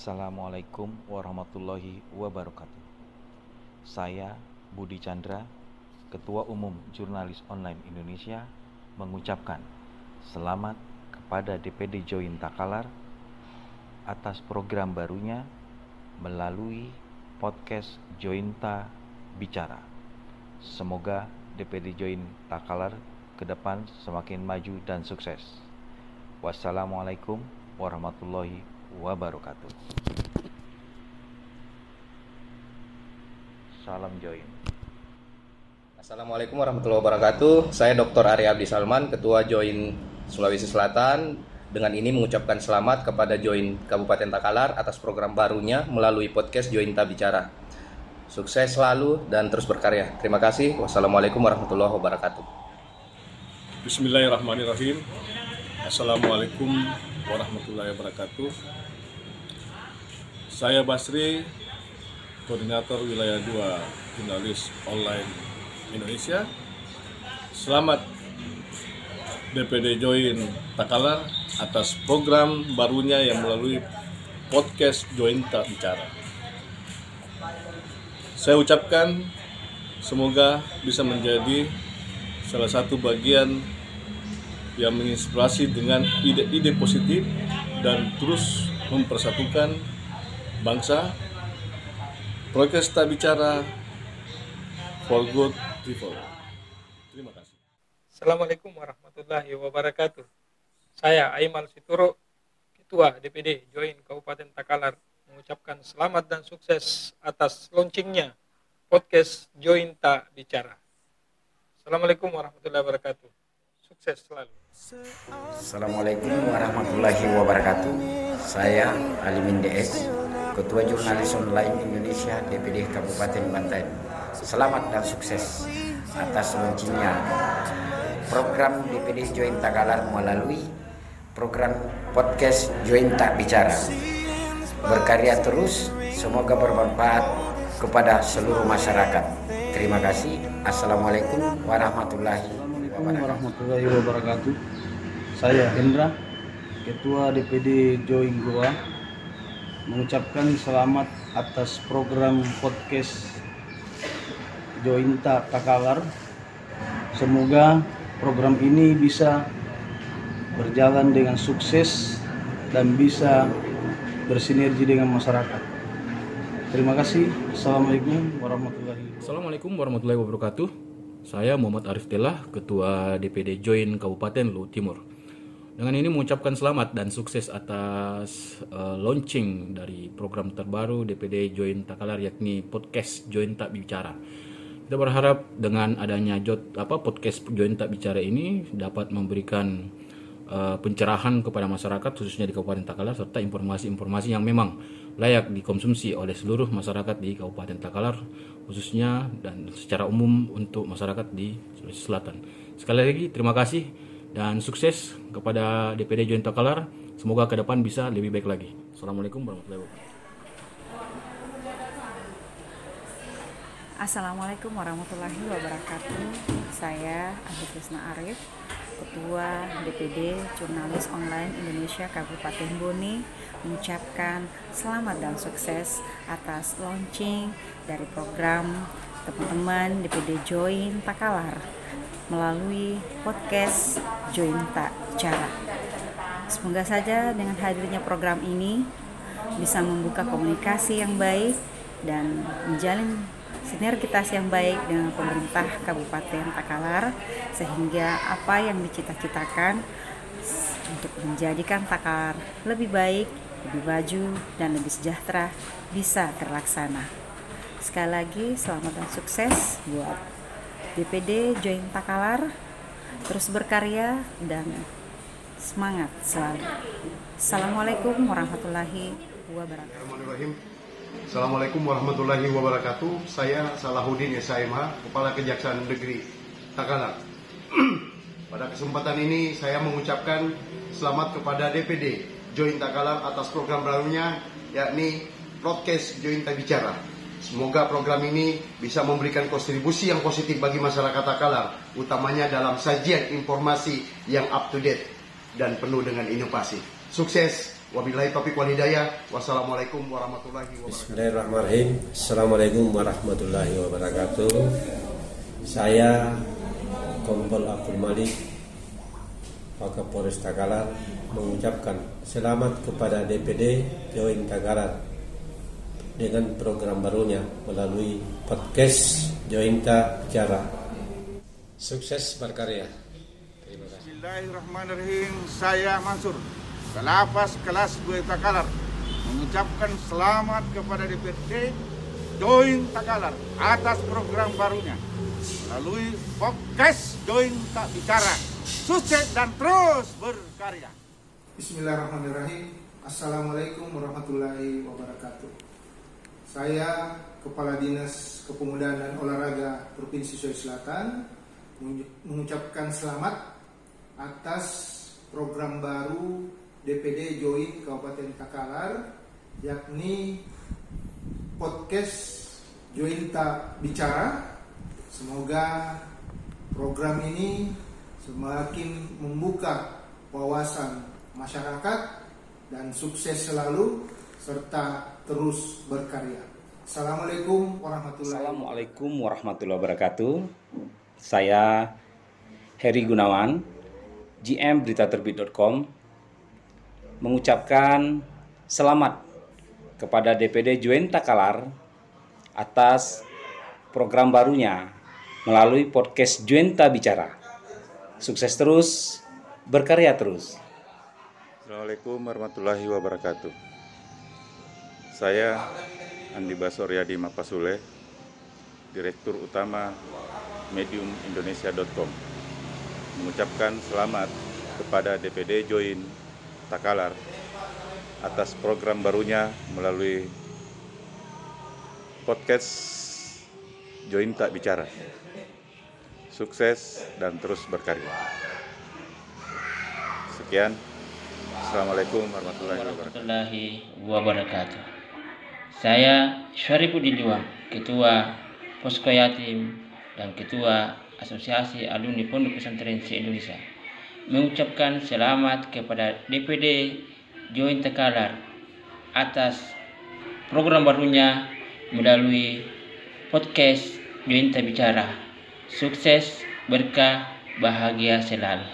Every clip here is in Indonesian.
Assalamualaikum warahmatullahi wabarakatuh. Saya Budi Chandra, Ketua Umum Jurnalis Online Indonesia, mengucapkan selamat kepada DPD Join Takalar atas program barunya melalui podcast Jointa Bicara. Semoga DPD Join Takalar ke depan semakin maju dan sukses. Wassalamualaikum warahmatullahi. Salam join. Assalamualaikum warahmatullahi wabarakatuh. Saya Dr. Arya Abdi Salman, Ketua Join Sulawesi Selatan. Dengan ini mengucapkan selamat kepada Join Kabupaten Takalar atas program barunya melalui podcast Join Bicara. Sukses selalu dan terus berkarya. Terima kasih. Wassalamualaikum warahmatullahi wabarakatuh. Bismillahirrahmanirrahim. Assalamualaikum warahmatullahi wabarakatuh. Saya Basri, Koordinator Wilayah 2 Jurnalis Online Indonesia. Selamat DPD Join Takalar atas program barunya yang melalui podcast Join Tak Bicara. Saya ucapkan semoga bisa menjadi salah satu bagian yang menginspirasi dengan ide-ide positif dan terus mempersatukan bangsa Prokes tak bicara for good people. Terima kasih. Assalamualaikum warahmatullahi wabarakatuh. Saya Aimal Situro, Ketua DPD Join Kabupaten Takalar, mengucapkan selamat dan sukses atas launchingnya podcast Join Tak Bicara. Assalamualaikum warahmatullahi wabarakatuh. Sukses selalu. Assalamualaikum warahmatullahi wabarakatuh. Saya Alimin DS, Ketua Jurnalis Online Indonesia DPD Kabupaten Banten. Selamat dan sukses atas launchingnya program DPD Join Tagalar melalui program podcast Join Tak Bicara. Berkarya terus, semoga bermanfaat kepada seluruh masyarakat. Terima kasih. Assalamualaikum warahmatullahi Assalamualaikum warahmatullahi wabarakatuh. Saya Hendra, Ketua DPD Join Goa, mengucapkan selamat atas program podcast Jointa Takalar. Semoga program ini bisa berjalan dengan sukses dan bisa bersinergi dengan masyarakat. Terima kasih. Assalamualaikum warahmatullahi wabarakatuh. Assalamualaikum warahmatullahi wabarakatuh. Saya Muhammad Arif Telah, Ketua DPD Join Kabupaten Luhut Timur. Dengan ini mengucapkan selamat dan sukses atas uh, launching dari program terbaru DPD Join Takalar yakni podcast Join Tak Bicara. Kita berharap dengan adanya jod, apa podcast Join Tak Bicara ini dapat memberikan uh, pencerahan kepada masyarakat khususnya di Kabupaten Takalar serta informasi-informasi yang memang layak dikonsumsi oleh seluruh masyarakat di Kabupaten Takalar khususnya dan secara umum untuk masyarakat di Sulawesi Selatan. Sekali lagi terima kasih dan sukses kepada DPD Join Takalar. Semoga ke depan bisa lebih baik lagi. Assalamualaikum warahmatullahi wabarakatuh. Assalamualaikum warahmatullahi wabarakatuh. Saya Andi Krisna Arif, Ketua DPD Jurnalis Online Indonesia Kabupaten Boni, mengucapkan selamat dan sukses atas launching dari program teman-teman DPD Join Takalar melalui podcast Join Tak Bicara. Semoga saja dengan hadirnya program ini bisa membuka komunikasi yang baik dan menjalin sinergitas yang baik dengan pemerintah Kabupaten Takalar sehingga apa yang dicita-citakan untuk menjadikan Takalar lebih baik, lebih maju dan lebih sejahtera bisa terlaksana. Sekali lagi selamat dan sukses buat DPD Join Takalar terus berkarya dan semangat selalu. Assalamualaikum warahmatullahi wabarakatuh. Assalamualaikum warahmatullahi wabarakatuh. Saya Salahuddin SAMH, Kepala Kejaksaan Negeri Takalar. Pada kesempatan ini saya mengucapkan selamat kepada DPD Join Takalar atas program barunya yakni Podcast Join Bicara. Semoga program ini bisa memberikan kontribusi yang positif bagi masyarakat Takalar, utamanya dalam sajian informasi yang up to date dan penuh dengan inovasi. Sukses Wabillahi taufiq wal hidayah. Wassalamualaikum warahmatullahi wabarakatuh. Bismillahirrahmanirrahim. Assalamualaikum warahmatullahi wabarakatuh. Saya Kompol Abdul Malik Wakapolres Tagalar mengucapkan selamat kepada DPD Join Tagalar dengan program barunya melalui podcast Jointa Bicara. Sukses berkarya. Terima kasih. Bismillahirrahmanirrahim. Saya Mansur, Kelapas kelas 2 Takalar, mengucapkan selamat kepada DPD Join Takalar atas program barunya melalui podcast Join Tak Bicara. Sukses dan terus berkarya. Bismillahirrahmanirrahim. Assalamualaikum warahmatullahi wabarakatuh. Saya Kepala Dinas Kepemudaan dan Olahraga Provinsi Sulawesi Selatan mengucapkan selamat atas program baru DPD Join Kabupaten Takalar yakni podcast Jointa Bicara. Semoga program ini semakin membuka wawasan masyarakat dan sukses selalu serta terus berkarya. Assalamualaikum warahmatullahi Assalamualaikum warahmatullahi wabarakatuh. Saya Heri Gunawan, GM beritaterbit.com mengucapkan selamat kepada DPD Join Takalar atas program barunya melalui podcast Jointa Bicara. Sukses terus, berkarya terus. Assalamualaikum warahmatullahi wabarakatuh. Saya Andi Basoryadi Mapasule, Direktur Utama mediumindonesia.com mengucapkan selamat kepada DPD Join Takalar atas program barunya melalui podcast Join Tak Bicara. Sukses dan terus berkarya. Sekian. Assalamualaikum warahmatullahi wabarakatuh. warahmatullahi wabarakatuh. Saya Syarifuddin Dua, Ketua Posko Yatim dan Ketua Asosiasi Alumni Pondok Pesantren se-Indonesia mengucapkan selamat kepada DPD Join Tekalar atas program barunya melalui podcast Join Bicara. Sukses, berkah, bahagia selalu.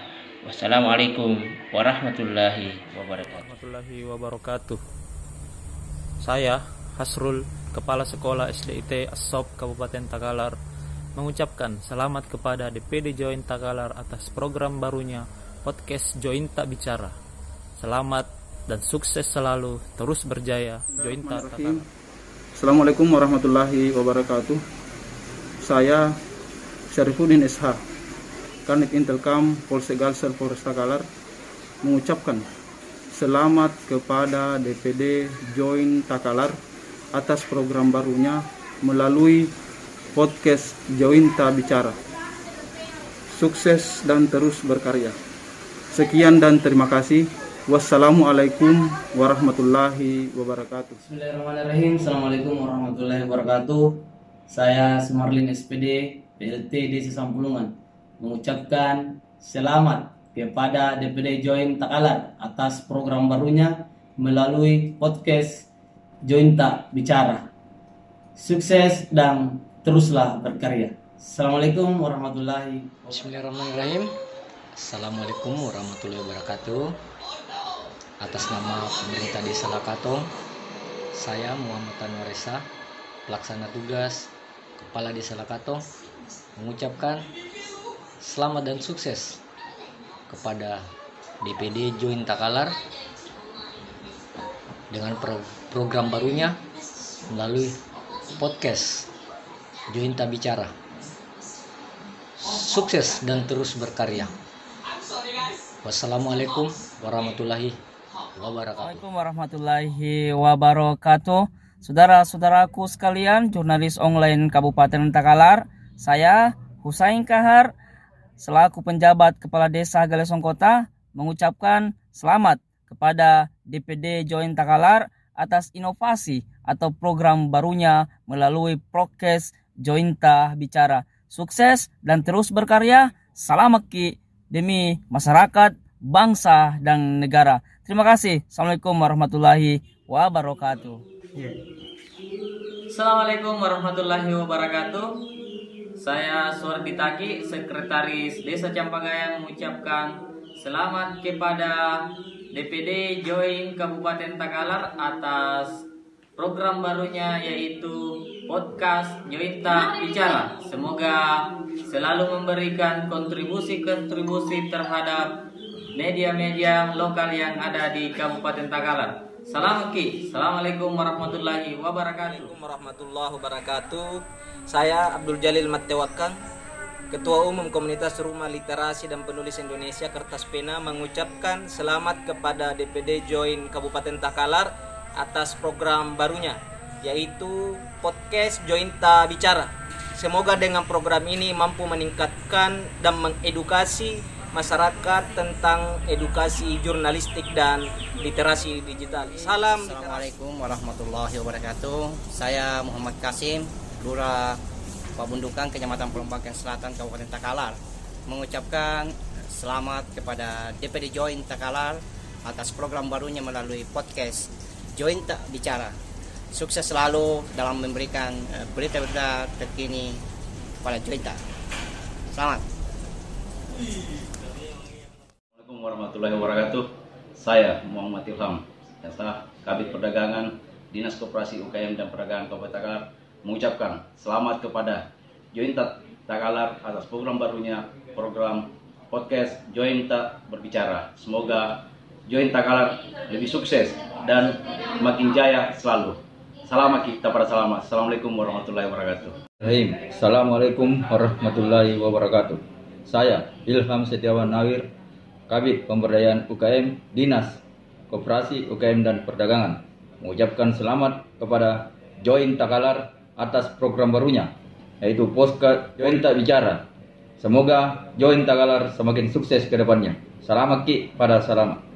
Wassalamualaikum warahmatullahi wabarakatuh. warahmatullahi wabarakatuh. Saya Hasrul, Kepala Sekolah SDIT Asop Kabupaten Takalar, mengucapkan selamat kepada DPD Join Takalar atas program barunya podcast Join Tak Bicara. Selamat dan sukses selalu, terus berjaya Join Tak Takalar. Assalamualaikum warahmatullahi wabarakatuh. Saya Syarifuddin SH, Kanit Intelkam Polsek Galsel Polres Takalar mengucapkan selamat kepada DPD Join Takalar atas program barunya melalui podcast Jointa Bicara. Sukses dan terus berkarya. Sekian dan terima kasih. Wassalamualaikum warahmatullahi wabarakatuh. Bismillahirrahmanirrahim. Assalamualaikum warahmatullahi wabarakatuh. Saya Sumarlin SPD PLT Desa Sampulungan mengucapkan selamat kepada DPD Join Takalar atas program barunya melalui podcast Jointa Bicara. Sukses dan teruslah berkarya. Assalamualaikum warahmatullahi wabarakatuh. Bismillahirrahmanirrahim. Assalamualaikum warahmatullahi wabarakatuh. Atas nama pemerintah Desa Lakatong, saya Muhammad Anwaresa, pelaksana tugas Kepala Desa Lakatong, mengucapkan selamat dan sukses kepada DPD Join Takalar dengan pro program barunya melalui podcast Join Bicara. Sukses dan terus berkarya. Wassalamualaikum warahmatullahi wabarakatuh. Assalamualaikum warahmatullahi wabarakatuh. Saudara-saudaraku sekalian, jurnalis online Kabupaten Takalar, saya Husain Kahar selaku penjabat Kepala Desa Galesong Kota mengucapkan selamat kepada DPD Join Takalar atas inovasi atau program barunya melalui prokes Jointa Bicara. Sukses dan terus berkarya. Salam ki demi masyarakat bangsa dan negara. Terima kasih. Assalamualaikum warahmatullahi wabarakatuh. Assalamualaikum warahmatullahi wabarakatuh. Saya Suwardi Taki, Sekretaris Desa Campagaya mengucapkan selamat kepada DPD Join Kabupaten Takalar atas program barunya yaitu podcast Jointa Bicara. Semoga selalu memberikan kontribusi-kontribusi terhadap media-media lokal yang ada di Kabupaten Takalar. Salam Ki. Assalamualaikum warahmatullahi wabarakatuh. warahmatullahi wabarakatuh. Saya Abdul Jalil Matewakang, Ketua Umum Komunitas Rumah Literasi dan Penulis Indonesia Kertas Pena mengucapkan selamat kepada DPD Join Kabupaten Takalar atas program barunya yaitu podcast Jointa Bicara. Semoga dengan program ini mampu meningkatkan dan mengedukasi masyarakat tentang edukasi jurnalistik dan literasi digital. Salam Assalamualaikum warahmatullahi wabarakatuh. Saya Muhammad Kasim, Lurah Pabundukan, Kecamatan Pelompakan Selatan, Kabupaten Takalar, mengucapkan selamat kepada DPD Join Takalar atas program barunya melalui podcast Join Tak Bicara. Sukses selalu dalam memberikan eh, berita-berita terkini kepada Join Tak. Selamat. Assalamualaikum warahmatullahi wabarakatuh. Saya Muhammad Ilham, jasa Kabit Perdagangan Dinas Koperasi UKM dan Perdagangan Kabupaten Takalar mengucapkan selamat kepada Jointa Takalar atas program barunya program podcast Jointa Berbicara. Semoga Jointa Takalar lebih sukses dan makin jaya selalu. Salam kita para selamat. Assalamualaikum warahmatullahi wabarakatuh. Assalamualaikum warahmatullahi wabarakatuh. Saya Ilham Setiawan Nawir, Kabit Pemberdayaan UKM Dinas Koperasi UKM dan Perdagangan mengucapkan selamat kepada Join Takalar atas program barunya yaitu Postcard Join Tak Bicara. Semoga Join Takalar semakin sukses ke depannya. Selamat Ki pada selamat.